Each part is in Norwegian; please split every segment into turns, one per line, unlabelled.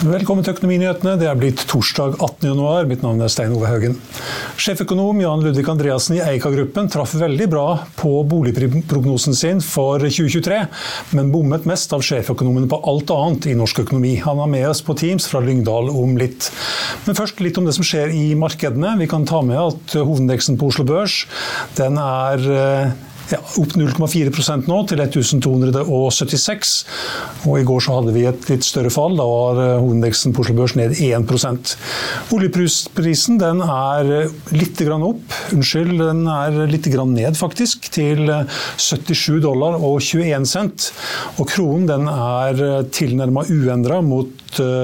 Velkommen til Økonominyhetene. Det er blitt torsdag 18. januar. Mitt navn er Stein Ove Haugen. Sjeføkonom Jan Ludvig Andreassen i Eika-gruppen traff veldig bra på boligprognosen sin for 2023, men bommet mest av sjeføkonomene på alt annet i norsk økonomi. Han er med oss på Teams fra Lyngdal om litt. Men først litt om det som skjer i markedene. Vi kan ta med at hovedindeksen på Oslo Børs den er eh, ja, opp 0,4% nå, til 1276. Og I går så hadde vi et litt større fall. Da var eh, hovedindeksen på Oslo Børs ned 1 Oljeprisen den er eh, litt grann opp. Unnskyld, den er litt grann ned, faktisk. Til 77 eh, dollar og 21 cent. Og kronen den er tilnærma uendra mot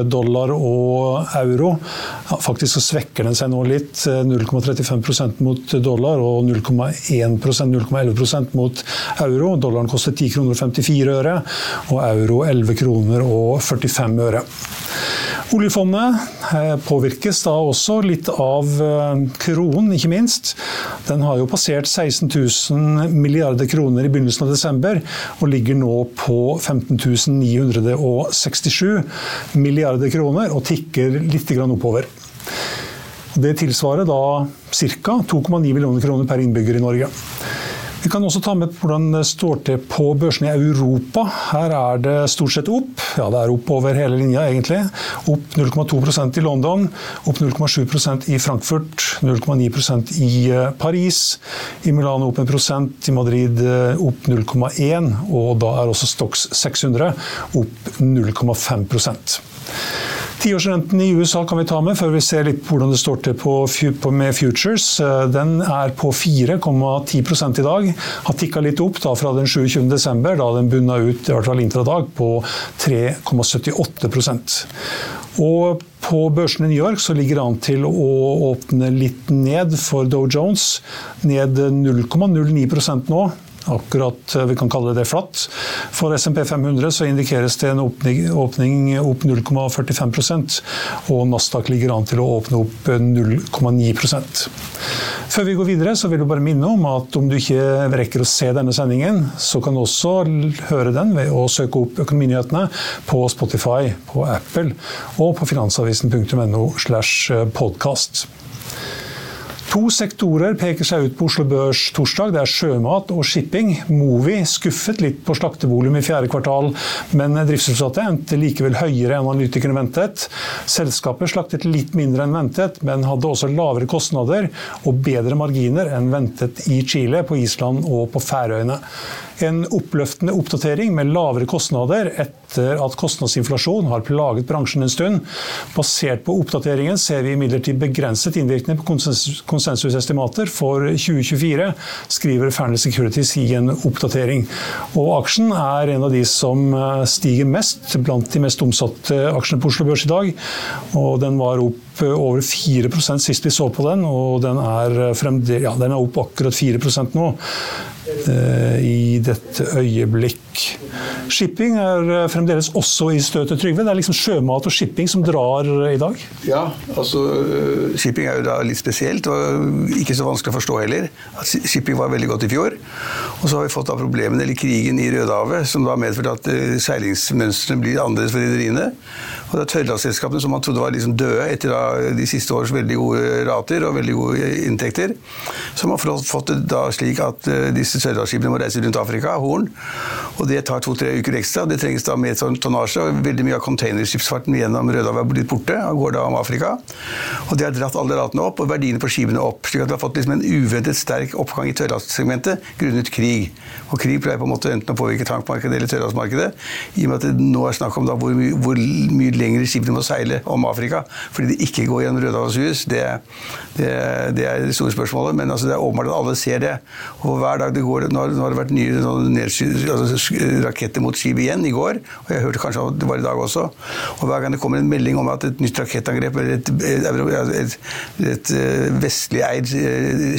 dollar og euro. Faktisk så svekker den seg nå litt. 0,35% mot dollar og 0,1% 0,11 mot euro. Dollaren koster 10 kroner og 54 øre, og euro 11 kroner og 45 øre. Oljefondet eh, påvirkes da også litt av eh, kronen, ikke minst. Den har jo passert 16 000 milliarder kroner i begynnelsen av desember, og ligger nå på 15 967 milliarder kroner og tikker litt oppover. Det tilsvarer da ca. 2,9 millioner kroner per innbygger i Norge. Vi kan også ta med hvordan det står til på børsene i Europa. Her er det stort sett opp. Ja, det er opp over hele linja, egentlig. Opp 0,2% i London, opp 0,7% i Frankfurt, 0,9% i eh, Paris. I Milano opp 1 prosent, i Madrid eh, opp 0,1 og da er også Stox 600 opp 0,5 Tiårsrenten i USA kan vi ta med før vi ser litt hvordan det står til på, på, med futures. Eh, den er på 4,10 i dag. Har tikka litt opp da fra den 27. desember, da den bunna ut i hvert fall intradag på 3,78% og på børsen i New York så ligger det an til å åpne litt ned for Dow Jones. Ned 0,09% nå akkurat eh, vi kan kalle det flatt. For SMP 500 så indikeres det en åpning, åpning opp 0,45% og Nasdaq ligger an til å åpne opp 0,9% Før vi går videre, så vil jeg bare minne om at om du ikke rekker å se denne sendingen, så kan du også høre den ved å søke opp Økonominyhetene på Spotify, på Apple og på finansavisen.no slash podkast. To sektorer peker seg ut på Oslo Børs torsdag. Det er sjømat og shipping. Movi skuffet litt på slaktevolum i fjerde kvartal, men driftsresultatet endte likevel høyere enn analytikerne ventet. Selskapet slaktet litt mindre enn ventet, men hadde også lavere kostnader og bedre marginer enn ventet i Chile, på Island og på Færøyene. En oppløftende oppdatering med lavere kostnader etter at kostnadsinflasjon har plaget bransjen en stund. Basert på oppdateringen ser vi imidlertid begrenset innvirkning på konsensusestimater for 2024, skriver Fearnley Securities i en oppdatering. Og aksjen er en av de som eh, stiger mest blant de mest omsatte aksjene på Oslo Børs i dag. Og den var opp eh, over 4% sist vi så på den, og den er, fremde, ja, den er opp akkurat 4% nå. Eh, i dette øyeblikk. Shipping er eh, fremdeles også i støtet, Trygve. Det er liksom sjømat og shipping som drar i dag?
Ja, altså eh, shipping er jo da litt spesielt, og ikke så vanskelig å forstå heller. Shipping var veldig godt i fjor. Og så har vi fått da problemene, eller krigen i Rødehavet, som da medførte at seilingsmønstrene blir annerledes for rederiene. Og det er tørrlastselskapene som man trodde var liksom døde etter de siste års veldig gode rater og veldig gode inntekter, som har fått det da slik at disse disse sørlandsskipene må reise rundt Afrika, Horn. Og det tar to-tre uker ekstra. Det trengs da mer tonnasje. og Veldig mye av containerskipsfarten gjennom Rødehavet er blitt borte. og går da om Afrika. Og det har dratt alle ratene opp, og verdiene på skipene opp. slik at vi har fått liksom en uventet sterk oppgang i tørrlastsegmentet grunnet krig. Og krig pleier på en måte enten å påvirke tankmarkedet eller tørrlastmarkedet, i og med at det nå er snakk om da hvor, hvor mye lengre skipene må seile om Afrika fordi de ikke går gjennom Rødehavshus, det, det, det, er det store spørsmålet. Men altså, det er åpenbart at alle ser det. Og hver dag det går, Nå har det vært nye altså, raketter mot skip igjen i går, og jeg hørte kanskje det var i dag også. Og hver gang det kommer en melding om at et nytt rakettangrep eller et, et, et, et vestlig eid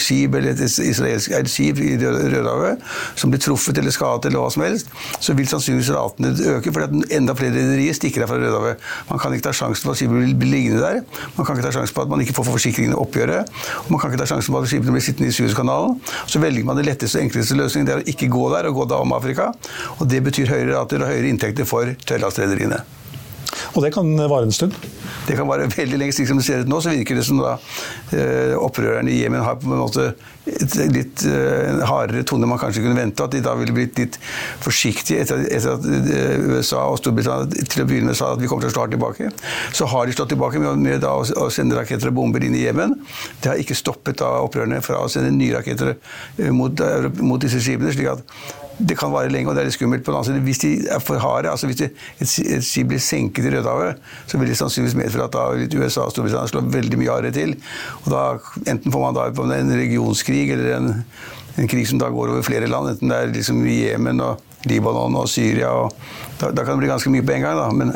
skip eller et israelsk eid skip i Rødehavet som blir truffet eller skadet eller hva som helst, så vil sannsynligvis ratene øke fordi enda flere rederier stikker av fra Rødehavet. Man kan ikke ta sjansen på at skipet vil bli liggende der. Man kan ikke ta sjansen på at man ikke får forsikringene oppgjøret. Og man kan ikke ta sjansen på at skipene blir sittende i Suezkanalen. Så velger man det letteste og enkleste løsningen, det er å ikke gå der, og gå da om Afrika. Og det betyr høyere rater og høyere inntekter for tørrlastrederiene.
Og det kan vare en stund?
Det kan vare veldig lenge. Slik som det ser ut nå, så virker det som da eh, opprørerne i Jemen har på en måte et litt eh, hardere tone man kanskje kunne vente. At de da ville blitt litt forsiktige etter, etter at eh, USA og Storbritannia til å begynne med sa at vi kommer til å slå tilbake. Så har de slått tilbake med, med å, å sende raketter og bomber inn i Jemen. Det har ikke stoppet da opprørerne fra å sende nye raketter mot, mot disse skipene. slik at det kan vare lenge, og det er litt skummelt. på den andre siden. Hvis de er for harde, altså hvis et skip blir senket i Rødehavet, så vil det sannsynligvis medføre at da USA og Storbritannia slå veldig mye hardere til. Og da Enten får man da en regionskrig eller en, en krig som da går over flere land, enten det er liksom Jemen og Libanon og Syria. Og da, da, kan det bli ganske mye på en gang. Da. Men,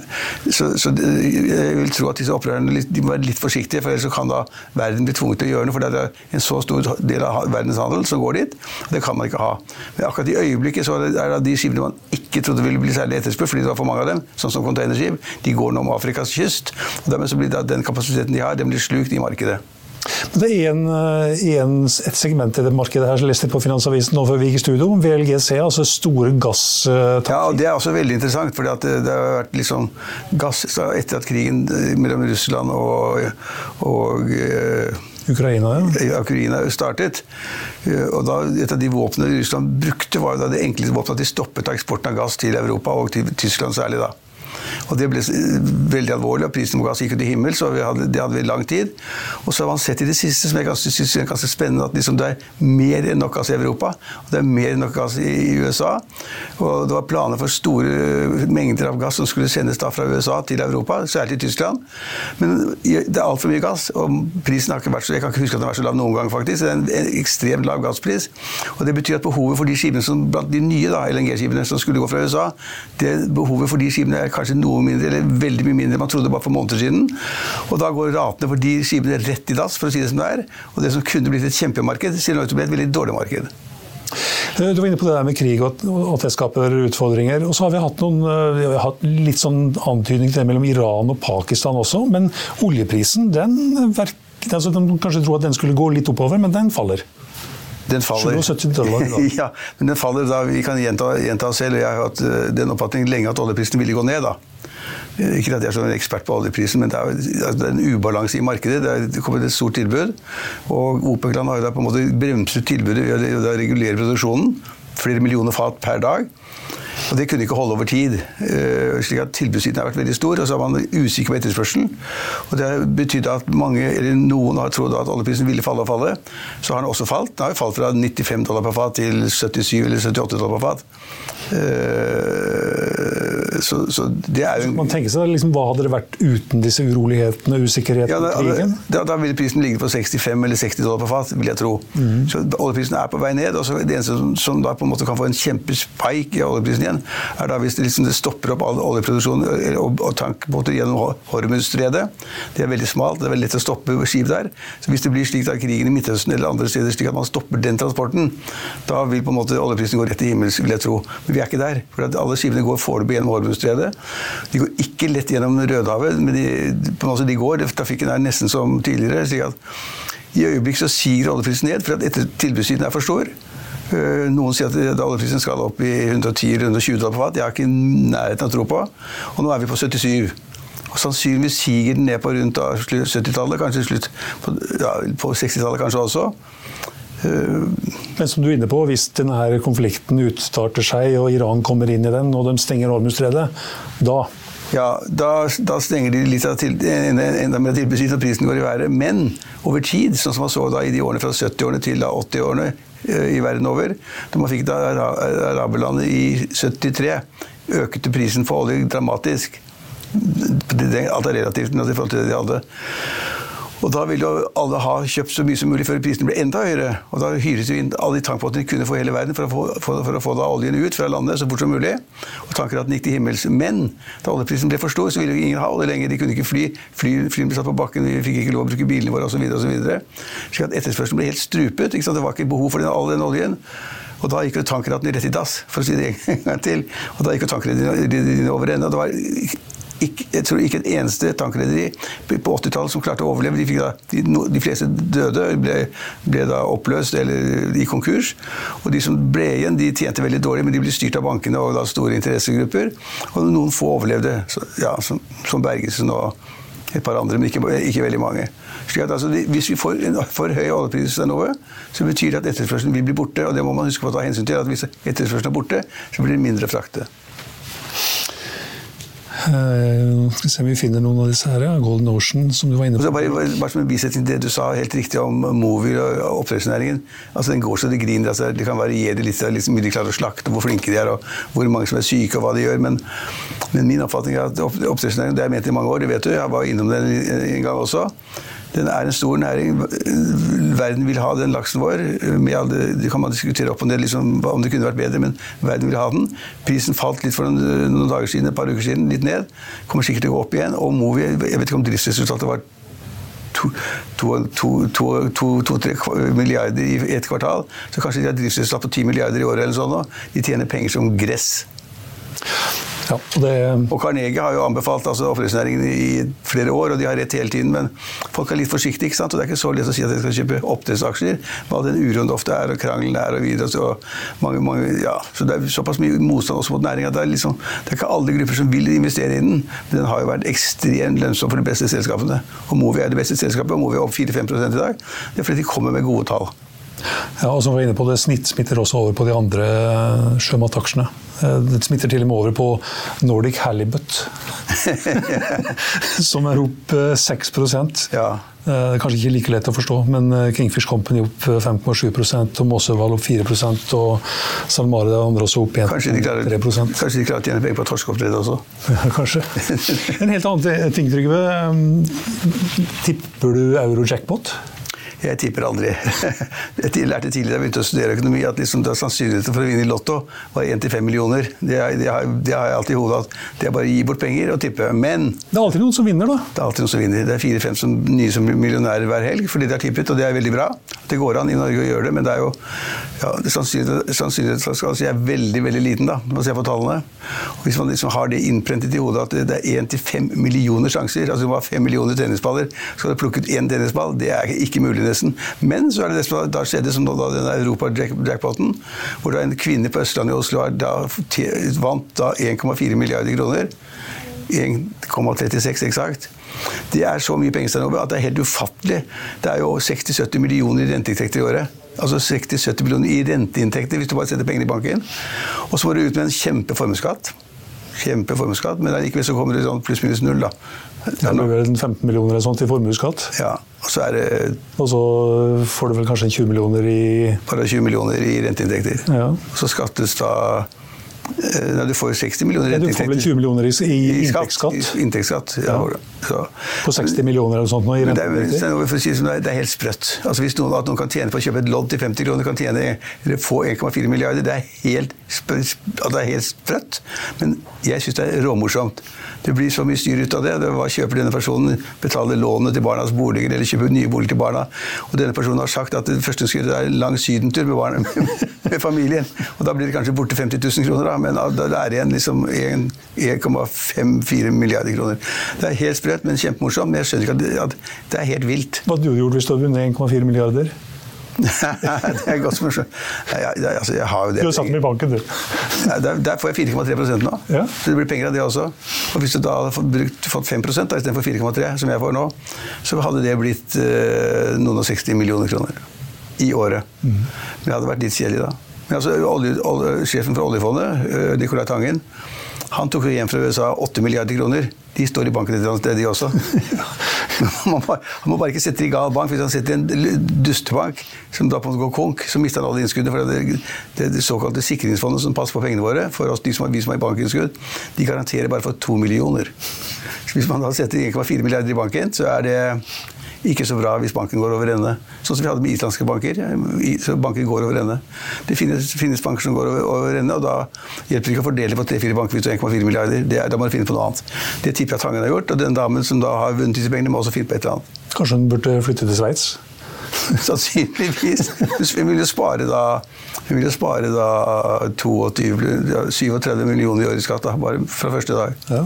så, så, jeg vil tro at disse opprørerne de må være litt forsiktige, for ellers kan da verden bli tvunget til å gjøre noe. For det er en så stor del av verdens handel som går dit. og Det kan man ikke ha. Men akkurat i øyeblikket så er det de skipene man ikke trodde ville bli særlig etterspurt, fordi det var for mange av dem, sånn som containerskip, de går nå om Afrikas kyst. og Dermed så blir det at den kapasiteten de har, den blir slukt i markedet.
Men det er en, eh, en, et segment i det markedet her som leste på Finansavisen nå før vi gikk i studio, om VLGC, altså store gasstanker.
Ja, og det er også veldig interessant, for det, det, har vært liksom gass etter at krigen eh, mellom Russland og, og
eh, Ukraina,
ja. Ukraina startet. Og da, et av de våpnene Russland brukte, var da det enkleste våpenet at de stoppet eksporten av gass til Europa, og til Tyskland særlig. da. Og Det ble veldig alvorlig, og prisen på gass gikk ut i himmel. så hadde, Det hadde vi lang tid. Og så har man sett i det siste, som jeg ganske, synes er ganske spennende, at liksom det er mer enn nok gass i Europa. Og det er mer enn nok gass i, i USA. Og det var planer for store mengder av gass som skulle sendes da fra USA til Europa, særlig til Tyskland. Men det er altfor mye gass, og prisen har ikke vært så Jeg kan ikke huske at den har vært så lav noen gang, faktisk. Det er en, en ekstremt lav gasspris. Og det betyr at behovet for de skipene som blant de nye LNG-skipene som skulle gå fra USA, det behovet for de skipene er kanskje noe mindre, eller veldig mye mindre enn man trodde bare for måneder siden. Og da går ratene for de skipene rett i dass, for å si det som det er. Og det som kunne blitt et kjempemarked, ser nå ut til å bli et veldig dårlig marked.
Eh, du var inne på det der med krig og at det skaper utfordringer. Og så har vi hatt, noen, eh, vi har hatt litt sånn antydning til det mellom Iran og Pakistan også. Men oljeprisen, den, altså, de kanskje tro at den skulle gå litt oppover, men den faller.
Den faller.
70 dollar. Da.
ja, men den faller da, Vi kan gjenta, gjenta selv, jeg har hatt eh, den oppfatningen lenge at oljeprisen ville gå ned. da. Eh, ikke at jeg er sånn ekspert på oljeprisen, men det er, altså, det er en ubalanse i markedet. Det, er, det et stort tilbud. Og OPEC-land har jo da på en måte bremset tilbudet ved å regulere produksjonen. Flere millioner fat per dag. Og det kunne ikke holde over tid. Eh, slik at Tilbudssiden har vært veldig stor, og så er man usikker på etterspørselen. Og Det har betydd at mange, eller noen har trodd at oljeprisen ville falle og falle. Så har den også falt. Den har falt fra 95 dollar per fat til 77 eller 78 dollar per fat. Så, så det er jo
Man tenker seg liksom, Hva hadde det vært uten disse urolighetene usikkerheten? Ja, da, krigen?
Da, da ville prisen ligge på 65 eller 60 dollar på fat, vil jeg tro. Mm. Så oljeprisen er på vei ned. og så Det eneste som, som, da på en måte kan få en kjempespike i oljeprisen igjen, er da hvis det, liksom, det stopper opp all oljeproduksjon og, og tankbåter gjennom Hormuzstredet. Det er veldig smalt, det er veldig lett å stoppe skip der. Så hvis det blir slik at krigen i Midtøsten eller andre steder slik at man stopper den transporten, da vil på en måte oljeprisen gå rett i himmels, vil jeg tro. Men vi er ikke der. For alle skipene går foreløpig gjennom Hormuzstredet. De går ikke lett gjennom Rødehavet, men de, måte de går. Trafikken er nesten som tidligere. slik at I øyeblikk så siger oljeprisen ned, for at tilbudssiden er for stor. Eh, noen sier at oljeprisen skal opp i 110-120 dollar på fat. Jeg har ikke nærheten av tro på. Og nå er vi på 77. Og Sannsynligvis siger den ned på rundt 70-tallet, kanskje slutt på, ja, på 60-tallet kanskje også.
Men som du er inne på, hvis denne konflikten utstarter seg og Iran kommer inn i den og de stenger Hormuzstredet, da
ja, da, da, stenger de litt til, enda, enda mer tilbudssiden og prisen går i været. Men over tid, sånn som man så da i de årene fra 70-årene til 80-årene eh, i verden over, da man fikk da araberlandet i 73, økte prisen for olje dramatisk. alt er relativt i forhold til det de hadde. Og da vil jo alle ha kjøpt så mye som mulig før prisene blir enda høyere. Og da hyres jo inn alle de tankbåtene de kunne få hele verden for å få, for, for å få oljen ut fra landet så fort som mulig. Og tankeraten gikk til himmels. Men da oljeprisen ble for stor, så ville jo ingen ha olje lenger. De kunne ikke fly. fly ble satt på bakken, vi fikk ikke lov å bruke bilene våre osv. Slik at etterspørselen ble helt strupet. Det var ikke behov for den, all den oljen. Og da gikk jo tankeraten rett i dass, for å si det en gang til. Og da gikk jo tankrederiene over ende. Og det var ikke, jeg tror ikke et eneste tankrederi på 80-tallet som klarte å overleve. De, da, de, de fleste døde, ble, ble, da oppløst eller i konkurs. Og de som ble igjen, de tjente veldig dårlig, men de ble styrt av bankene og da store interessegrupper. Og noen få overlevde, så, ja, som, som Bergesen og et par andre, men ikke, ikke veldig mange. Slik at altså, Hvis vi får en for høy oljepris nå, så betyr det at etterspørselen vil bli borte. Og det må man huske på å ta hensyn til. at Hvis etterspørselen er borte, så blir det mindre frakte.
Uh, skal vi se om vi finner noen av disse her. Ja. Golden Ocean, som du var inne på.
Bare, bare, som en bisetning det du sa helt riktig om movier og oppdrettsnæringen. Altså, den går så det griner. Altså, det kan variere litt hvor liksom, mye de klarer å slakte, hvor flinke de er, og hvor mange som er syke, og hva de gjør. Men, men min oppfatning er at oppdrettsnæringen, det har jeg ment i mange år, det vet du, jeg var innom den en gang også. Den er en stor næring. Verden vil ha den laksen vår. Alle, det kan man diskutere opp og ned liksom, om det kunne vært bedre, men verden vil ha den. Prisen falt litt for noen, noen dager siden, et par uker siden, litt ned. Kommer sikkert til å gå opp igjen. Og Movi, jeg vet ikke om driftsresultatet var to-tre milliarder i ett kvartal. Så kanskje de har driftsresultat på ti milliarder i året eller sånn. De tjener penger som gress. Ja, det... og, Carnegie har jo anbefalt altså, oppdrettsnæringen i flere år, og de har rett hele tiden, men folk er litt forsiktige. ikke sant? Og Det er ikke så lett å si at de skal kjøpe oppdrettsaksjer, med all den uroen det ofte er, og krangelen er, og videre. Så, mange, mange, ja. så det er såpass mye motstand også mot næringa. Det, er liksom, det er ikke alle grupper som vil investere i den, men den har jo vært ekstremt lønnsom for de beste selskapene. Og Movi er det beste selskapet, og Movi er opp 4-5 i dag. Det er fordi de kommer med gode tall.
Ja, og som vi var inne på, Det snitt smitter også over på de andre sjømataksjene. Eh, det smitter til og med over på Nordic Halibut, som er opp 6 eh, ja. Eh, det er kanskje ikke like lett å forstå, men Kingfish Company opp 5,7 og Måsøval opp 4% og SalMare det andre også opp 1,3
Kanskje de klarer å tjene penger på torskeoppdrett også?
Ja, kanskje. En helt annen ting, Trygve. Tipper du euro-jackpot?
Jeg tipper aldri. Jeg lærte tidligere da jeg begynte å studere økonomi, at liksom sannsynligheten for å vinne i Lotto var 1-5 millioner. Det, det, har, det, har, jeg alltid i hodet at det er bare å gi bort penger og tippe. Men
Det er alltid noen som vinner, da?
Det er alltid noen som vinner. Det er fire-fem nye som blir millionærer hver helg fordi de har tippet, og det er veldig bra. Det går an i Norge å gjøre det, men det er jo ja, sannsynligheten altså, er veldig veldig liten da, når man ser på tallene. Og hvis man liksom har det innprentet i hodet at det er 1-5 millioner sjanser, altså du må ha 5 millioner tennisballer, skal du plukke ut én tennisball, det er ikke mulig nesten. Men så er det det som da skjedde, som da den Europa-jackpoten, hvor da en kvinne på Østlandet i Oslo da vant da 1,4 milliarder kroner. 1,36 eksakt. Det er så mye penger at det er helt ufattelig. Det er jo 60-70 millioner i renteinntekter i året. Altså 60-70 millioner i renteinntekter hvis du bare setter pengene i banken. Og så må du ut med en kjempeformuesskatt. Kjempeformuesskatt, men likevel så kommer det sånn pluss-minus null. da.
Det blir vel 15 millioner eller sånt i formuesskatt?
Ja. Og så, er det,
og så får du vel kanskje 20 millioner i
Bare 20 millioner i renteinntekter. Ja. Så skattes da nei, du får 60 millioner.
Du får vel 20 millioner i, i,
i inntektsskatt? Inntektsskatt, ja.
ja. På 60 millioner eller noe sånt nå i?
Det, si det, er helt sprøtt. Altså Hvis noen, at noen kan tjene på å kjøpe et lodd til 50 kroner, kan tjene eller få 1,4 milliarder, det er helt, det er helt sprøtt. Men jeg syns det er råmorsomt. Det blir så mye styr ut av det. Hva kjøper denne personen? Betaler lånet til barnas boliger, eller kjøper nye boliger til barna. Og denne personen har sagt at det første hun skal gjøre, er en lang sydentur med, barna, med, med, familien. Og da blir det kanskje borte 50 000 kroner, da, men det er igjen liksom 1,54 milliarder kroner. Det er helt sprøtt, men kjempemorsomt. Men jeg skjønner ikke at det, at det er helt vilt.
Hva hadde du gjort hvis du hadde vunnet 1,4 milliarder?
det er godt spørsmål. Altså, jeg har jo det.
Du har satt dem i banken, du.
der, der, får jeg 4,3 nå. Ja. Så det blir penger av det også. Og hvis du da hadde fått, brukt, fått 5 istedenfor 4,3 som jeg får nå, så hadde det blitt eh, noen og 60 millioner kroner i året. Mm. Men jeg hadde vært litt kjedelig da. Altså, olje, olje, Sjefen for oljefondet, uh, Nicolai Tangen, han tok jo hjem fra USA 8 milliarder kroner. De står i banken et eller annet sted, de også. man, må, man må bare ikke sette det i gal bank. Hvis han setter i en dustebank som da på en måte går konk, så mister han alle innskuddene. For det, det, det såkalte sikringsfondet som passer på pengene våre, for oss, de som, vi som har bankinnskudd, de garanterer bare for to millioner. Så Hvis man da setter 1,4 milliarder i banken, så er det ikke så bra hvis banken går over ende. Sånn som vi hadde med islandske banker. Så banker går over ende. Det finnes, finnes banker som går over, over, ende, og da hjelper det ikke å fordele på tre-fire banker hvis du har 1,4 milliarder. Det, da må du finne på noe annet. Det tipper jeg Tangen har gjort, og den damen som da har vunnet disse pengene, må også finne på et eller annet.
Kanskje hun burde flytte til Sveits?
Sannsynligvis. Hun vil jo spare da vil jo spare da 22, 37 millioner i året i skatt bare fra første dag.
Ja.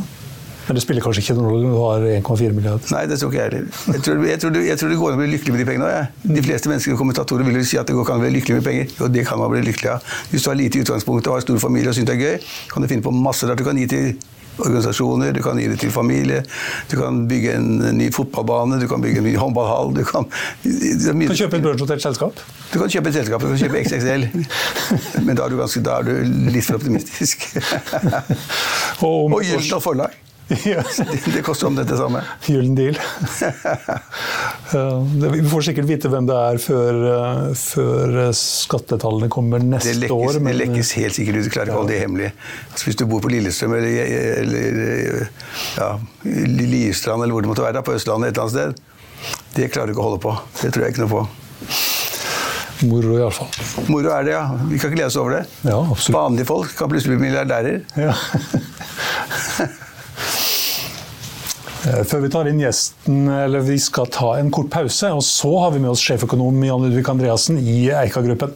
Men det spiller kanskje ikke noen rolle når du har 1,4 milliarder?
Nei, det tror ikke jeg heller. Jeg tror, jeg, tror, jeg tror, det går an å bli lykkelig med de pengene. òg. De fleste mennesker og kommentatorer vil jo si at det går an å bli lykkelig med penger. Og det kan man bli lykkelig av. Hvis du har lite utgangspunkt og har stor familie og syns det er gøy, kan du finne på masse der du kan gi til organisasjoner, du kan gi det til familie, du kan bygge en ny fotballbane, du kan bygge en ny håndballhall Du kan,
du kan kjøpe et børsnotert selskap?
Du kan kjøpe et selskap, du kan kjøpe XXL. Men da er du, ganske, da er du litt for optimistisk. og, og Gyldendal Forlag. Det koster om det samme.
Gyllen deal. Vi får sikkert vite hvem det er før, eh, før skattetallene kommer neste
det lekkes,
år.
Men... Det lekkes helt sikkert ut. Du klarer ikke å holde det hemmelig. Altså, hvis du bor på Lillestrøm eller, eller ja, Lierstrand eller hvor det måtte være, på Østlandet et eller annet sted, det klarer du ikke å holde på. Det tror jeg ikke noe på.
Moro, iallfall.
Moro er det, ja. Vi kan ikke lese over det.
Ja, absolutt.
Vanlige folk kan plutselig bli milliardærer.
Ja. Eh, før vi tar inn gjesten, eller vi skal ta en kort pause. Og så har vi med oss sjeføkonom Jan Ludvig Andreassen i Eika-gruppen.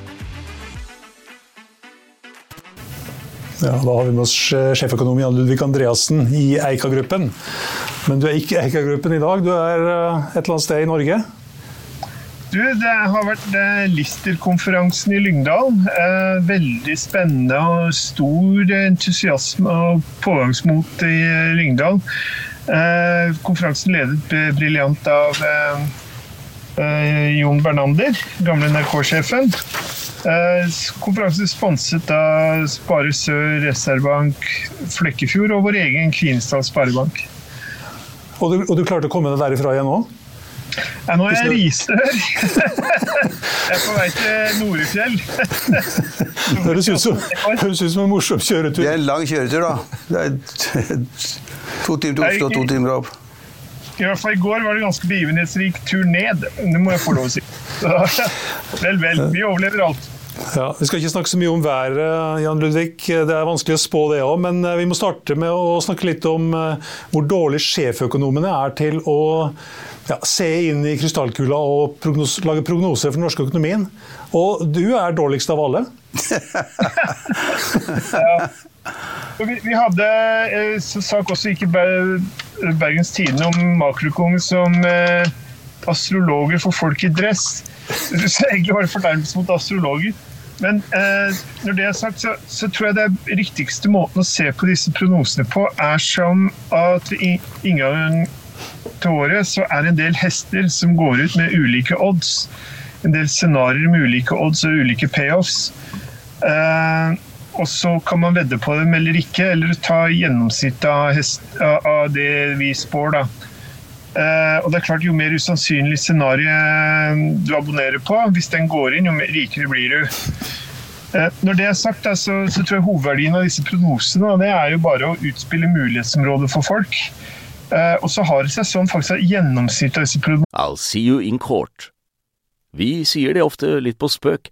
Ja, Da har vi med oss sjeføkonom Jan Ludvig Andreassen i Eika-gruppen. Men du er ikke i Eika-gruppen i dag, du er et eller annet sted i Norge?
Du, Det har vært Lister-konferansen i Lyngdal. Veldig spennende og stor entusiasme og pågangsmot i Lyngdal. Konferansen ledet briljant av Jon Bernander, gamle NRK-sjefen. Konferansen sponset av Spare Sør, SR-Bank, Flekkefjord og vår egen Kvinesdal Sparebank.
Og du, og du klarte å komme deg derifra igjen nå?
Ja, nå er jeg Risør. jeg er på vei til Norefjell.
Det høres ut som, høres ut som en morsom kjøretur.
Det er en lang kjøretur, da. Det er to timer til Oslo og to timer opp.
I hvert fall i går var det ganske begivenhetsrik tur ned. Det må jeg få lov å si. vel, vel. Vi overlever alt.
Ja, Vi skal ikke snakke så mye om været, Jan Ludvig. Det er vanskelig å spå det òg. Men vi må starte med å snakke litt om hvor dårlig sjeføkonomene er til å ja, se inn i krystallkula og prognos lage prognoser for den norske økonomien. Og du er dårligst av alle.
ja. Vi, vi, hadde eh, sak også ikke Bergens Tidende om makrokongen som eh, astrologer for folk i dress. Så egentlig var det fornærmelse mot astrologer. Men eh, når det er sagt, så, så, tror jeg det riktigste måten å se på disse prognosene på, er som at inngangen til året så er det en del hester som går ut med ulike odds. En del scenarioer med ulike odds og ulike payoffs. Eh, og så kan man vedde på dem eller ikke, eller ta gjennomsnittet av, av, det vi spår. da. Uh, og det er klart Jo mer usannsynlig scenario du abonnerer på, hvis den går inn, jo mer rikere blir du. Uh, når det er sagt, da, så, så, tror jeg hovedverdien av disse prognosene det er jo bare å utspille mulighetsområdet for folk. Uh, og så har det seg sånn faktisk at gjennomsnittet av disse prognosene
I'll see you in court. Vi sier det ofte litt på spøk,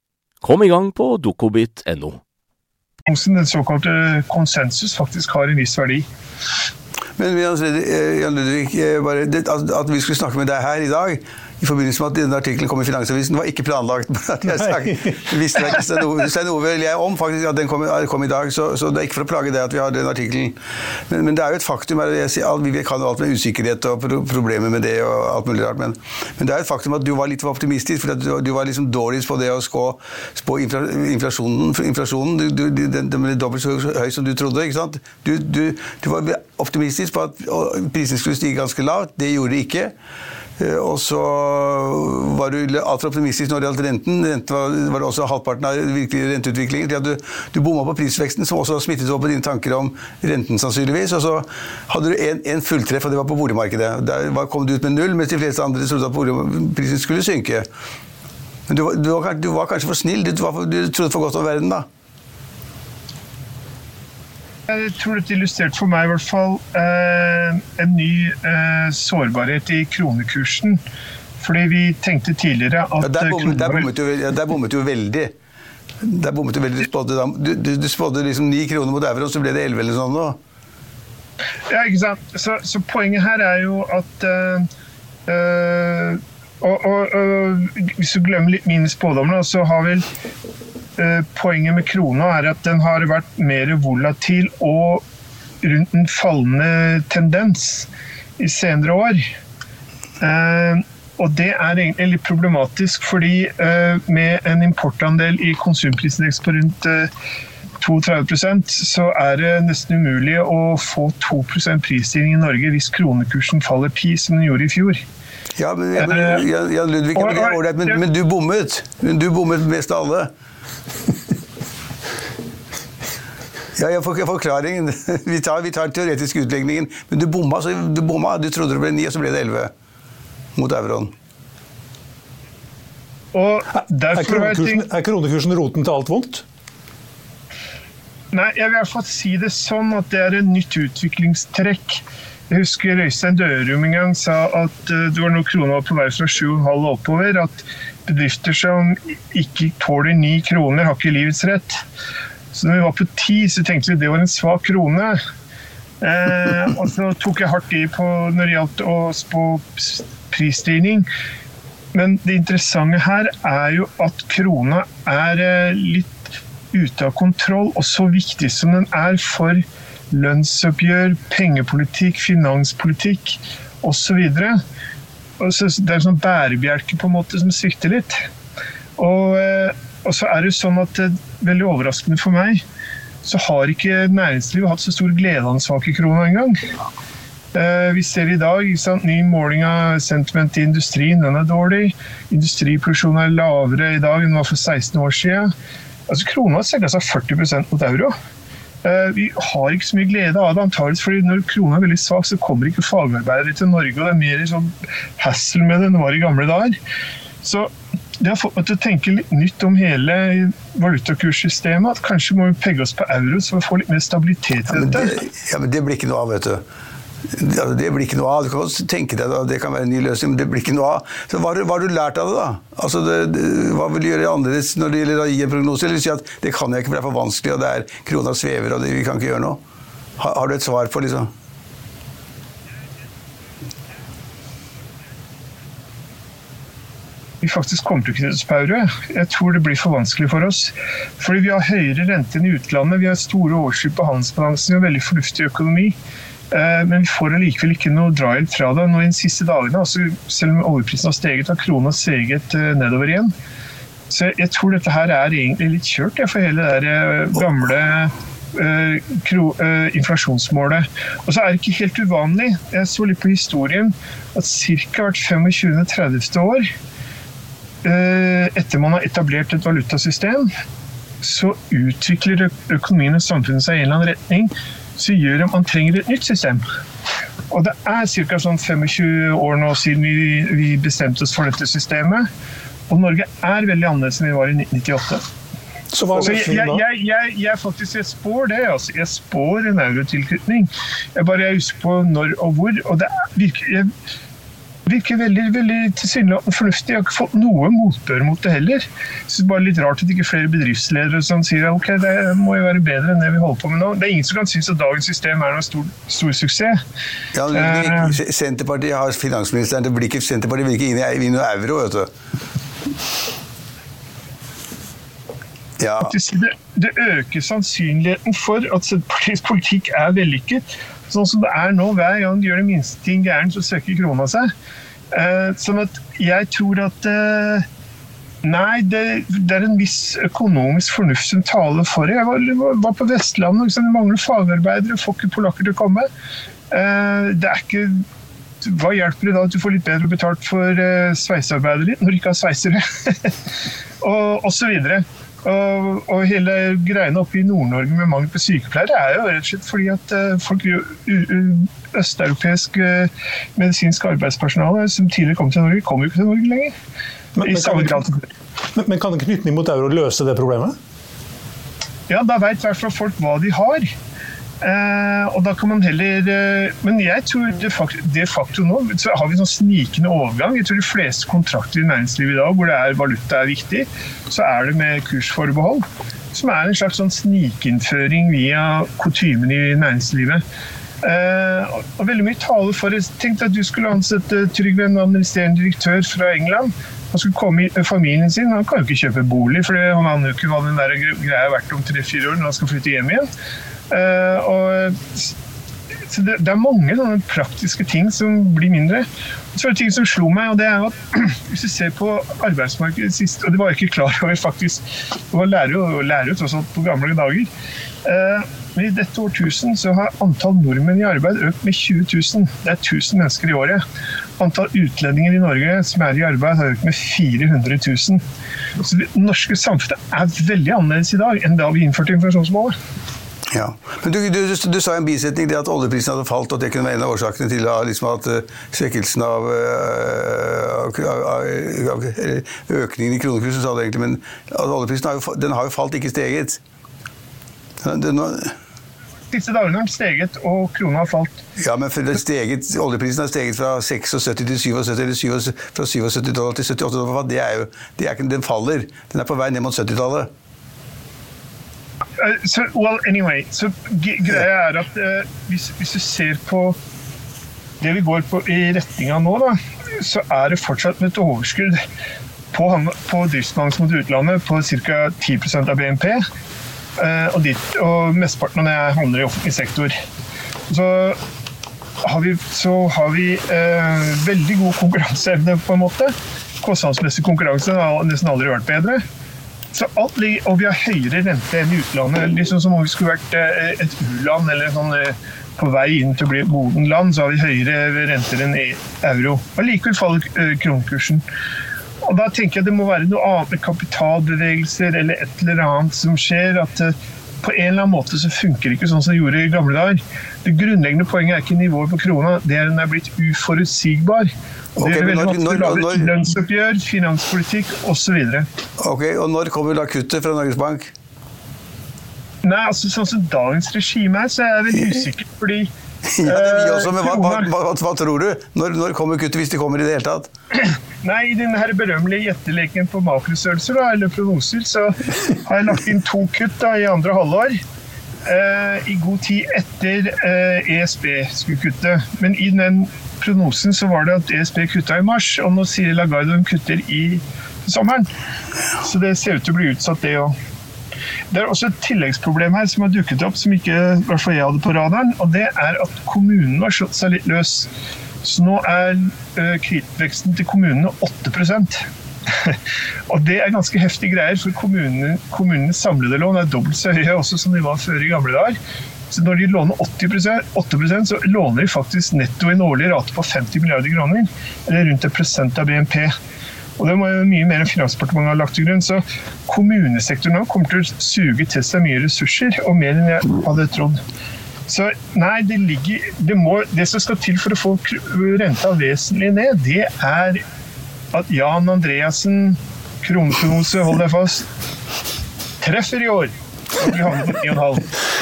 Kom i gang på dokobit.no.
Den såkalte konsensus faktisk har en viss verdi.
Men Jan Ludvig, bare, at vi skulle snakke med deg her i dag i forbindelse med at denne artikkelen kom i Finansavisen, var ikke planlagt. jeg visste ikke Stein Ove eller jeg om faktisk at den kom, kom i dag, så, så, det er ikke for å plage deg at vi har den artikkelen. Men, men, det er jo et faktum jeg, Vi kan jo alt med usikkerhet og problemer med det og alt mulig rart, men, men, det er et faktum at du var litt for optimistisk. for du, du, var liksom dårligst på det å spå, spå inflasjonen. inflasjonen. Du, du, den, den ble dobbelt så høy som du trodde. ikke sant? Du, du var optimistisk på at prisene skulle stige ganske lavt. Det gjorde de ikke. Eh, og så var du altfor optimistisk når det gjaldt renten. Rente var, var, også halvparten av virkelig renteutviklingen. til Du, du bomma på prisveksten, som også smittet over på dine tanker om renten, sannsynligvis. Og så hadde du en, fulltreff, og det var på boligmarkedet. Der var, kom du ut med null, mens de fleste andre trodde at prisen skulle synke. Men du, du, var, du var, kanskje for snill. Du, du trodde for godt om verden, da.
Jeg tror dette illustrerte for meg i hvert fall eh, en ny eh, sårbarhet i kronekursen. Fordi vi tenkte tidligere at
ja, Der bommet, der bommet, du, der bommet jo veldig. Der bommet du veldig. Du spådde, du, du, du spådde liksom ni kroner mot euro, så ble det 11 eller sånn nå.
Ja, ikke sant. Så, så, poenget her er jo at øh, og, og, og, Hvis du glemmer litt mine spådommer, så har vel Eh, poenget med krona er at den har vært mer volatil og rundt en fallende tendens i senere år. Eh, og det er egentlig litt problematisk, fordi eh, med en importandel i konsumprisindeks på rundt 32% så er det nesten umulig å få 2% prisstigning i Norge hvis kronekursen faller 10, som den gjorde i fjor.
Ja, men, Jan Ludvig, men, men, du bommet. Du bommet mest av alle. Ja, jeg får forklaringen. Vi tar, vi tar teoretisk utlegningen. Men du bomma, du bomma. Du trodde det ble 9, og så ble det 11 mot euroen.
er, kronekursen, er kronekursen roten til alt vondt?
Nei, jeg vil i hvert fall si det sånn at det er en nytt utviklingstrekk. Jeg husker Øystein Dørum en gang sa at uh, det var når krona var på vei fra 7,5 og oppover, at bedrifter som ikke tåler 9 kroner, har ikke livets rett. Så når vi var på ti, så tenkte vi det var en svak krone. Eh, og så tok jeg hardt i på når det gjaldt å spå prisstigning. Men det interessante her er jo at krona er eh, litt ute av kontroll, og så viktig som den er for lønnsoppgjør, pengepolitikk, finanspolitikk osv. Det er en sånn bærebjelke på en måte som svikter litt. Og eh, og så er det sånn at eh, Veldig overraskende for meg, så har ikke næringslivet hatt så stor glede av den svake krona engang. Eh, vi ser i dag sant, ny måling av sentiment i industrien, den er dårlig. Industriproduksjonen er lavere i dag enn den var for 16 år siden. Altså, krona har senka seg 40% mot euro. Eh, vi har ikke så mye glede av det, antakeligvis fordi når krona er veldig svak, så kommer ikke fagarbeidere til Norge, og det er mer sånn hassle med det enn det var i gamle dager. Så det har fått meg til å tenke litt nytt om hele valutakurssystemet. At kanskje må vi pegge oss på euro, så vi får litt mer stabilitet i dette.
Ja, men det, ja, men det blir ikke noe av, vet du. Det blir ikke noe av. Du kan tenke deg at det kan være en ny løsning, men det blir ikke noe av. Så Hva, har du lært av det, da? Altså, det, det, hva vil du gjøre annerledes når det gjelder å gi en prognose? Eller si at det kan jeg ikke, for det er for vanskelig, og det er krona svever, og det, vi kan ikke gjøre noe? Har, har du et svar på liksom
vi faktisk kommer til å knytte oss. Jeg tror det blir for vanskelig for oss. Fordi vi har høyere rente enn i utlandet, vi har store overskudd på handelsbalansen og veldig fornuftig økonomi. Eh, men vi får allikevel ikke noe drahjelp fra det. Nå i de siste dagene, altså selv om oljeprisen har steget, har krona steget eh, nedover igjen. Så jeg tror dette her er egentlig litt kjørt for hele det eh, gamle inflasjonsmålet. Og så er det ikke helt uvanlig, jeg så litt på historien, at ca. hvert 25.-30. år etter man har etablert et valutasystem, så utvikler økonomien og samfunnet seg i en eller annen retning som gjør de man trenger et nytt system. Og det er ca. Sånn 25 år nå siden vi, vi bestemte oss for dette systemet. Og Norge er veldig annerledes enn vi var i 1998.
Så hva er
Så jeg, jeg, jeg, jeg, faktisk jeg spår det. Altså. Jeg spår en eurotilknytning. Jeg bare jeg husker på når og hvor. Og det er- virker, virker veldig, veldig tilsynelatende fornuftig. Jeg har ikke fått noe motbør mot det heller. Jeg synes bare litt rart at ikke flere bedriftsledere som sier ok, det må jo være bedre enn det vi holder på med nå. Det er ingen som kan synes at dagens system er noen stor, stor suksess.
Ja, men
Eh.
Senterpartiet har finansministeren. til blikket. Senterpartiet vil ikke inn i noe euro, vet du. Ja,
Det, det øker sannsynligheten for at Senterpartiets politikk er vellykket. Sånn som det er nå, hver gang du gjør det minste ting gærent, så søker krona seg. Uh, sånn at jeg tror at uh, Nei, det, det er en viss økonomisk fornuft som taler for det. Jeg var, var på Vestlandet, liksom, det mangler fagarbeidere, får ikke polakker til å komme. Uh, det er ikke hva hjelper det da at du får litt bedre betalt for sveisearbeidet ditt når du ikke har sveisere? og, og så videre. Og, og hele greiene oppe i Nord-Norge med mangel på sykepleiere er jo rett og slett fordi at eh, folk østeuropeisk eh, medisinsk arbeidspersonale som tidligere kom til Norge, kommer jo ikke til Norge lenger.
Men- men kan-. Men, men kan knytning mot euro løse det problemet?
Ja, da veit i hvert fall folk hva de har. Eh, og da kan man heller eh, Men jeg tror de facto, de facto nå så har vi en sånn snikende overgang. Jeg tror de fleste kontrakter i næringslivet i dag hvor det er valuta er viktig, så er det med kursforbehold. Som er en slags sånn snikinnføring via kutymen i næringslivet. Eh, og- veldig mye taler for det. Tenk at du skulle ansette Trygve, en administrerende direktør fra England. Han skulle komme i familien sin. Han kan jo ikke kjøpe bolig, for han aner jo ikke hva den der greia er verdt om tre-fire år når han skal flytte hjem igjen. Eh, og så det, det er mange sånne praktiske ting som blir mindre. Så er det ting som slo meg, og det er at hvis du ser på arbeidsmarkedet sist, og det var jeg ikke klar over faktisk, det lærer jo, lærer jo tross alt på gamle dager, eh, men i dette årtusen så har antall nordmenn i arbeid økt med 20 000. Det er 1000 mennesker i året. Antall utlendinger i Norge som er i arbeid har økt med 400 000. Så det norske samfunnet er veldig annerledes i dag enn da vi innførte inflasjonsmålet.
Ja. Men du, du, du, du sa i en bisetning det at oljeprisen hadde falt, og at det kunne være en av årsakene til at, liksom, at eh, svekkelsen av, øh, av, av, Økningen i kronekursen, sa du egentlig, men at oljeprisen har jo, den har jo falt, ikke steget. Den,
Disse dagene har den steget, og krona har falt.
ja, men steget, oljeprisen har steget fra 76 til 77, eller 77 fra 77 dollar til 78 dollar. Det er jo, det er den faller. Den er på vei ned mot 70-tallet.
Eh, så, well, anyway, så so, greia er at uh, hvis, hvis du ser på det vi går på i retning av nå, da, så er det fortsatt med et overskudd på, på driftsbalansen mot utlandet på ca. 10% av BNP. Uh, og, dit, og mesteparten av det handler i offentlig sektor. Så har vi, så har vi uh, veldig god konkurranseevne, på en måte. Kostnadsmessig konkurranse har nesten aldri vært bedre. Så ligger, og vi har høyere rente enn i utlandet. liksom Som om vi skulle vært eh, et u-land eller sånn, eh, på vei inn til å bli et modent land, så har vi høyere renter enn i euro. Og Likevel faller eh, kronekursen. Og Da tenker jeg det må være noe annet med kapitalbevegelser eller et eller annet som skjer. at på en eller annen måte så funker det ikke sånn som det gjorde i gamle dager. Det grunnleggende poenget er ikke nivået på krona, det er at den er blitt uforutsigbar. Det er
gjelder
veldig
når- når- når-
lønnsoppgjør, finanspolitikk osv.
Ok, og når kommer da kuttet fra Norges Bank?
Nei, altså sånn som dagens regime er, så er jeg veldig usikker, fordi
Ja, det er vi også, men hva, hva, hva, hva tror du? Når, når kommer kuttet, hvis det kommer i det hele tatt?
Nei, i denne her berømmelige gjetteleken på makrostørrelser, eller prognoser, så har jeg lagt inn to kutt da, i andre halvår. Eh, I god tid etter eh, ESB skulle kutte. Men i den prognosen så var det at ESB kutta i mars, og nå sier Lagarde de kutter i sommeren. Så det ser ut til å bli utsatt, det òg. Det er også et tilleggsproblem her som har dukket opp, som ikke hvert fall jeg hadde på radaren. og Det er at kommunene har slått seg litt løs. Så nå er uh, kredittveksten til kommunene 8% Og det er ganske heftige greier, for kommunene, kommunenes samlede lån er dobbelt så høye også som de var før i gamle dager. Så når de låner 80 8% så låner de faktisk netto en årlig rate på 50 milliarder kroner. Eller rundt et prosent av BNP. Og det er mye mer enn Finansdepartementet har lagt til grunn. Så kommunesektoren nå kommer til å suge til seg mye ressurser, og mer enn jeg hadde trodd. Så nei, det ligger det, må, det som skal til for å få renta vesentlig ned, det er at Jan Andreassen, kroneprognose, hold deg fast, treffer i år. Vi havner på 9,5.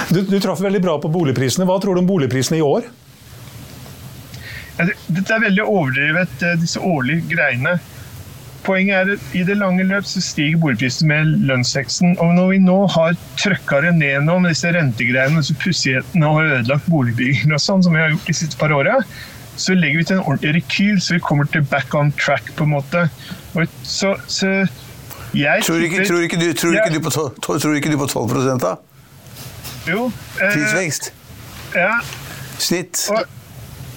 Du, du traff veldig bra på boligprisene. Hva tror du om boligprisene i år?
Dette er veldig overdrevet, eh, disse årlige greiene. Poenget er at i det lange løp så stiger boligprisen med lønnsveksten. Og når vi nå har trøkka det ned med disse rentegreiene disse pussighetene og ødelagt boligbygging og sånn, som vi har gjort de siste par åra, så legger vi til en ordentlig rekyl, så vi kommer til back on track, på en måte. Og så, så jeg
Tror ikke, tror ikke, du, tror ikke, du, på, tror ikke du på 12 da?
Jo. eh,
Prisvekst?
ja,
Snitt?
Og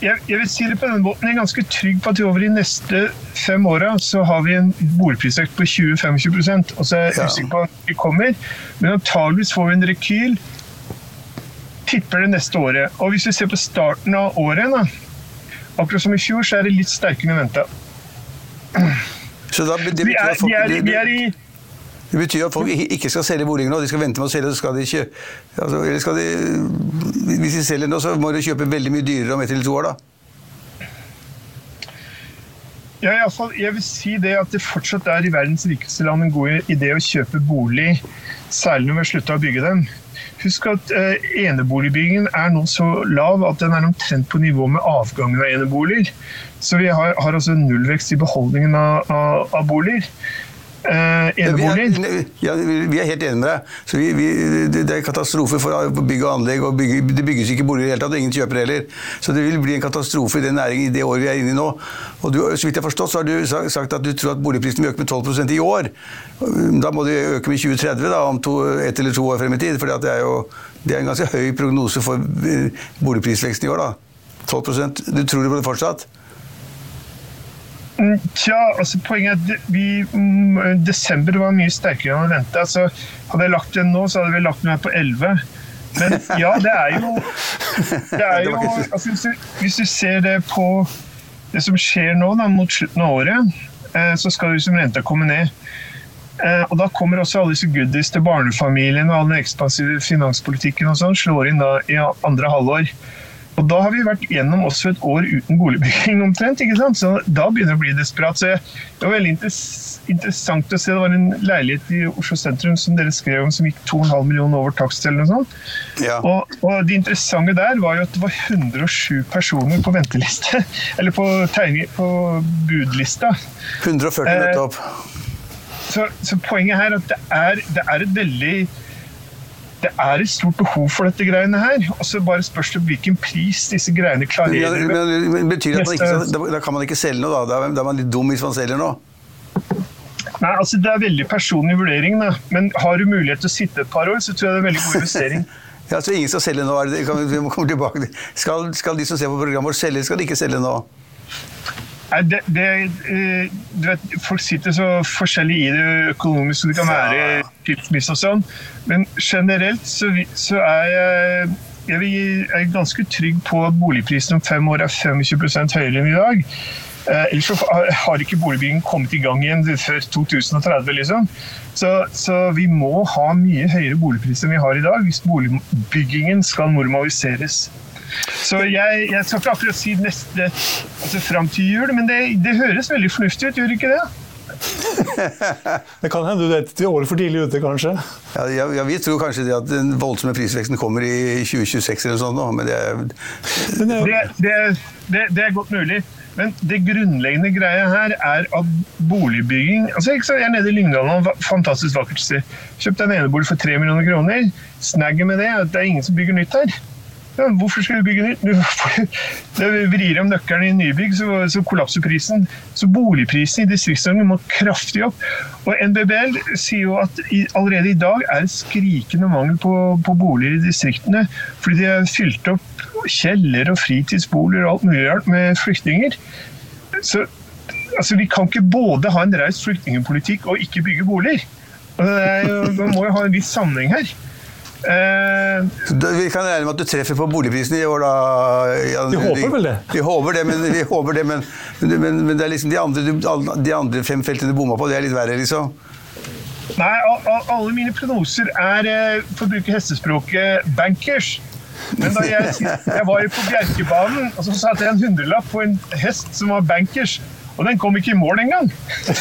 jeg, jeg vil si det på denne måten, jeg er ganske trygg på at over de neste fem åra så har vi en boligprisvekt på 20-25 og så er jeg
Ja.
usikker på at vi kommer. Men antageligvis får vi en rekyl. Tipper det neste året. Og hvis vi ser på starten av året, da, akkurat som i fjor, så er det litt sterkere enn venta.
Så da, det,
Vi
betyr
er,
at folk,
vi, er, vi er i
det betyr at folk ikke skal selge boliger nå, de skal vente med å selge. Så skal de ikke, altså, eller skal de, hvis de selger nå, så må de kjøpe veldig mye dyrere om ett eller to år, da.
Ja, jeg vil si det at det fortsatt er i verdens rikeste land en god idé å kjøpe bolig, særlig når vi har slutta å bygge dem. Husk at eh, eneboligbyggingen er nå så lav at den er omtrent på nivå med avgangen av eneboliger. Så vi har, har altså nullvekst i beholdningen av, av, av boliger. Eh,
Ja, vi, er, ja, vi er helt enige med deg. Så vi, vi, det er katastrofe for bygg og anlegg. og bygge, Det bygges ikke boliger i det hele tatt, og ingen kjøper heller. Så det vil bli en katastrofe i den næringen i det året vi er inne i nå. Og du, så vidt jeg har forstått, så har du sagt at du tror at boligprisen vil øke med 12% i år. Da må det øke med 2030, da, om to, ett eller to år frem i tid. For det er jo det er en ganske høy prognose for eh, boligprisveksten i år. da. 12% Du tror på det fortsatt?
Mm, Tja, altså poenget er at vi, mm, desember var mye sterkere enn venta. Så hadde jeg lagt den nå, så hadde vi lagt her på 11. Men ja, det er jo, det er jo altså, hvis, du, hvis du ser det på det som skjer nå, da, mot slutten av året, eh, så skal liksom renta komme ned. Eh, og da kommer også alle disse goodies til barnefamilien og all den ekspansive finanspolitikken og sånn, slår inn da i andre halvår. Og da har vi vært gjennom også et år uten boligbygging omtrent. ikke sant? Så da begynner det å bli desperat. Så det var veldig interessant å se. Det var en leilighet i Oslo sentrum som dere skrev om som gikk 2,5 millioner over takst eller noe sånt.
Ja.
Og, og det interessante der var jo at det var 107 personer på venteliste. Eller på, tegning, på budlista.
140
Eh,
nettopp.
Så, så poenget her er at det er, det er et veldig det er et stort behov for dette greiene her. Og så bare spørs det hvilken pris disse greiene
Ja,
klarerer.
men, men betyr det at man ikke da, da kan man ikke selge noe, da? Da er, man litt dum hvis man selger noe?
Nei, altså Det er veldig personlig vurdering, da. men har du mulighet til å sitte et par år, så tror jeg det er en veldig god investering.
Ja, så ingen skal selge nå? Vi, må komme tilbake til. Skal, skal de som ser på programmet vårt selge, skal de ikke selge nå?
Det, det, eh, du vet, Folk sitter så forskjellig i det økonomisk, så det kan være skilsmisse og sånn. Men generelt så, så er jeg, jeg er ganske trygg på at boligprisen om fem år er 25 høyere enn i dag. Eh, ellers så har- har ikke boligbyggingen kommet i gang igjen før 2030, liksom. Så, så vi må ha mye høyere boligpriser enn vi har i dag hvis boligbyggingen skal normaliseres. Så jeg, jeg skal ikke akkurat si neste, altså fram til jul, men det, det høres veldig fornuftig ut, gjør det ikke det?
Det kan hende du er året år for tidlig ute, kanskje.
Ja, ja, ja, Vi tror kanskje det at den voldsomme prisveksten kommer i 2026 eller noe sånt, nå, men det er
Men det,
Det, det, det, det er godt mulig. Men det grunnleggende greia her er at boligbygging altså Jeg er nede i Lyngdalen, fantastisk vakkert sted. Kjøpte en enebolig for tre millioner kroner. Snagget med det er at det er ingen som bygger nytt her. Ja, hvorfor skal vi bygge nytt? Du- vrir om nøkkelen i nybygg, så, så kollapser prisen. Så boligprisen i Distrikts-Norge må kraftig opp. Og NBBL sier jo at i, allerede i dag er det skrikende mangel på, på boliger i distriktene. Fordi de har fylt opp kjeller og fritidsboliger og alt mulig rart med flyktninger. Så altså, vi kan ikke både ha en raus flyktningpolitikk og ikke bygge boliger. Er Man må jo ha en viss sammenheng her. Eh,
Vi kan regne med at du treffer på boligprisene i år, da? Jan
Vi håper vel det.
Vi håper det, men, vi håper det, men, men, men, men det er liksom de andre, de andre fem feltene du bomma på, det er litt verre, liksom?
Nei, a- a- alle mine prognoser er, eh, for å bruke hestespråket, bankers. Men da jeg, jeg var jo på Bjerkebanen, og så satte jeg en hundrelapp på en hest som var bankers. Og den kom ikke i mål engang!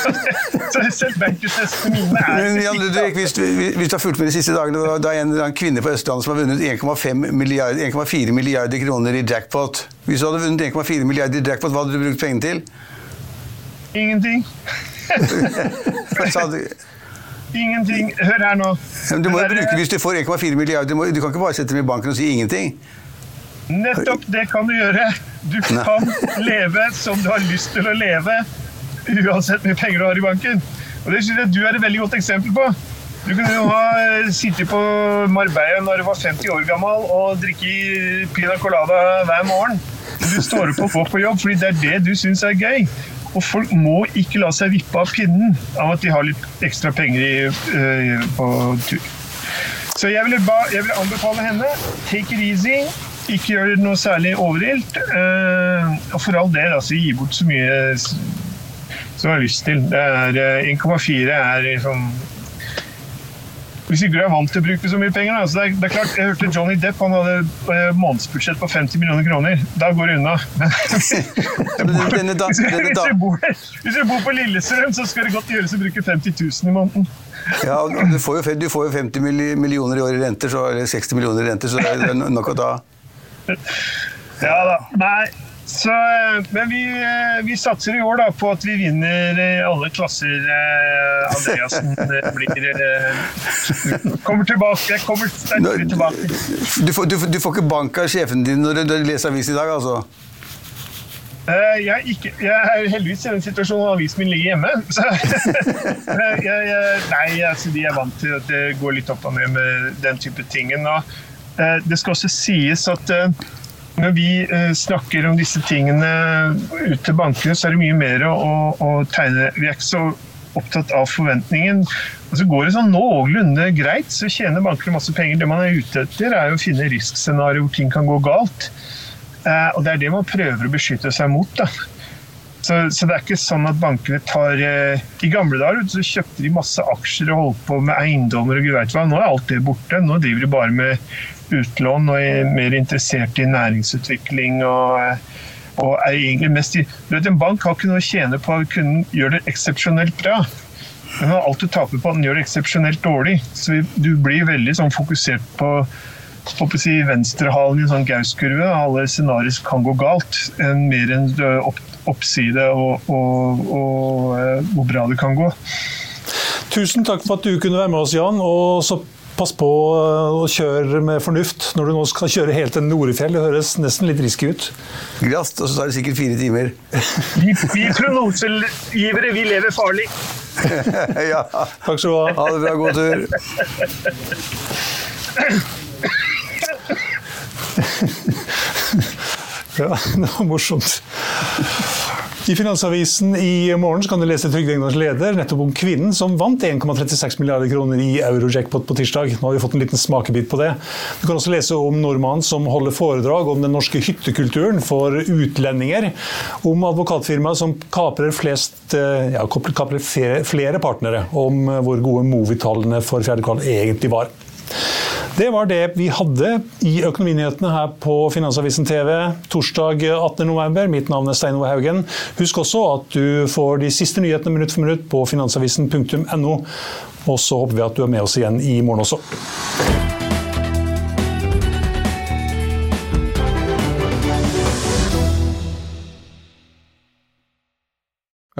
så selv bankershestene mine er
Men Jan Ludvig, hvis hvis du har fulgt med de siste dagene, det er en, en kvinne på Østlandet som har vunnet 1,4 milliarder, milliarder kroner i jackpot. Hvis du hadde vunnet 1,4 milliarder i jackpot, hva hadde du brukt pengene til?
Ingenting. Ingenting. Hør her nå.
Men du må jo bruke, Hvis du får 1,4 milliarder, du, du kan ikke bare sette dem i banken og si ingenting.
Nettopp det kan du gjøre. Du kan leve som du har lyst til å leve, uansett hvor mye penger du har i banken. Og Det synes jeg du er et veldig godt eksempel på. Du kunne jo ha sittet på Marbella når du var 50 år gammel og drikke pina colada hver morgen. Du står opp og får på jobb fordi det er det du syns er gøy. Og folk må ikke la seg vippe av pinnen av at de har litt ekstra penger i, uh, på tur. Så jeg vil, ba, jeg vil, anbefale henne take it easy. Ikke gjør det noe særlig overilt. Uh, og for all del, altså, gi bort så mye som du har lyst til. 1,4 er liksom hvis ikke du er vant til å bruke så mye penger. Da. Så det er, det, er, klart, Jeg hørte Johnny Depp han hadde eh, månedsbudsjett på 50 millioner kroner. Da går det unna. hvis, du bor, hvis du bor på Lillestrøm, så skal det godt gjøres å bruke 50 000 i måneden.
Ja, du får, jo, du får jo 50 millioner i år i renter, så, eller 60 millioner i renter, så det er nok å ta.
Ja da. Nei, så, eh, men vi, eh, vi, satser i år da, på at vi vinner alle klasser. Eh, Andreassen blir Kommer tilbake. Kommer sterkere tilbake.
Du får, du, du får, ikke bank av sjefen din når du leser avis i dag, altså?
Jeg er, ikke, jeg er, heldigvis i den situasjonen at avisen min ligger hjemme. Så, jeg, jeg, nei, altså, de er vant til at det går litt opp og ned med den type tingen. Og, det skal også sies at når vi eh, snakker om disse tingene ut til bankene, så er det mye mer å, å tegne. Vi er ikke så opptatt av forventningen. Og så går det sånn noenlunde greit, så tjener bankene masse penger. Det man er ute etter, er å finne riskscenarioer hvor ting kan gå galt. Eh, og det er det man prøver å beskytte seg mot. da. Så, så, det er ikke sånn at bankene tar eh, I gamle dager så kjøpte de masse aksjer og holdt på med eiendommer og gud veit hva. Nå er alt det borte. Nå driver de bare med utlån og er mer interessert i næringsutvikling. og, og er egentlig mest i, du vet, En bank har ikke noe å tjene på å kunne gjøre det eksepsjonelt bra. Har alt du taper på at den gjør det eksepsjonelt dårlig. Så du blir veldig sånn fokusert på håper si, venstrehalen i en sånn gauskurve. Alle scenarioer kan gå galt. En, mer enn opp, oppside og, og, og, og hvor bra det kan gå.
Tusen takk for at du kunne være med oss, Jan. og så pass på å kjøre med fornuft når du nå skal kjøre helt til Norefjell. Det høres nesten litt risky ut.
Grast, og så tar det sikkert fire timer.
Vi, vi prognosegivere, vi lever farlig.
ja.
Takk skal du ha.
Ha det bra. God tur.
ja, det var morsomt. I Finansavisen i morgen kan du lese Trygve Egnars leder nettopp om kvinnen som vant 1,36 milliarder kroner i eurojackpot på tirsdag. Nå har vi fått en liten smakebit på det. Du kan også lese om nordmannen som holder foredrag om den norske hyttekulturen for utlendinger. Om advokatfirmaet som kaprer, flest, eh, ja, kaprer flere partnere. Om hvor gode Movi-tallene for fjerde kvartal egentlig var. Det var det vi hadde i Økonominyhetene her på Finansavisen TV torsdag 18.11. Mitt navn er Stein Ove Haugen. Husk også at du får de siste nyhetene minutt for minutt på finansavisen.no. Og så håper vi at du er med oss igjen i morgen også.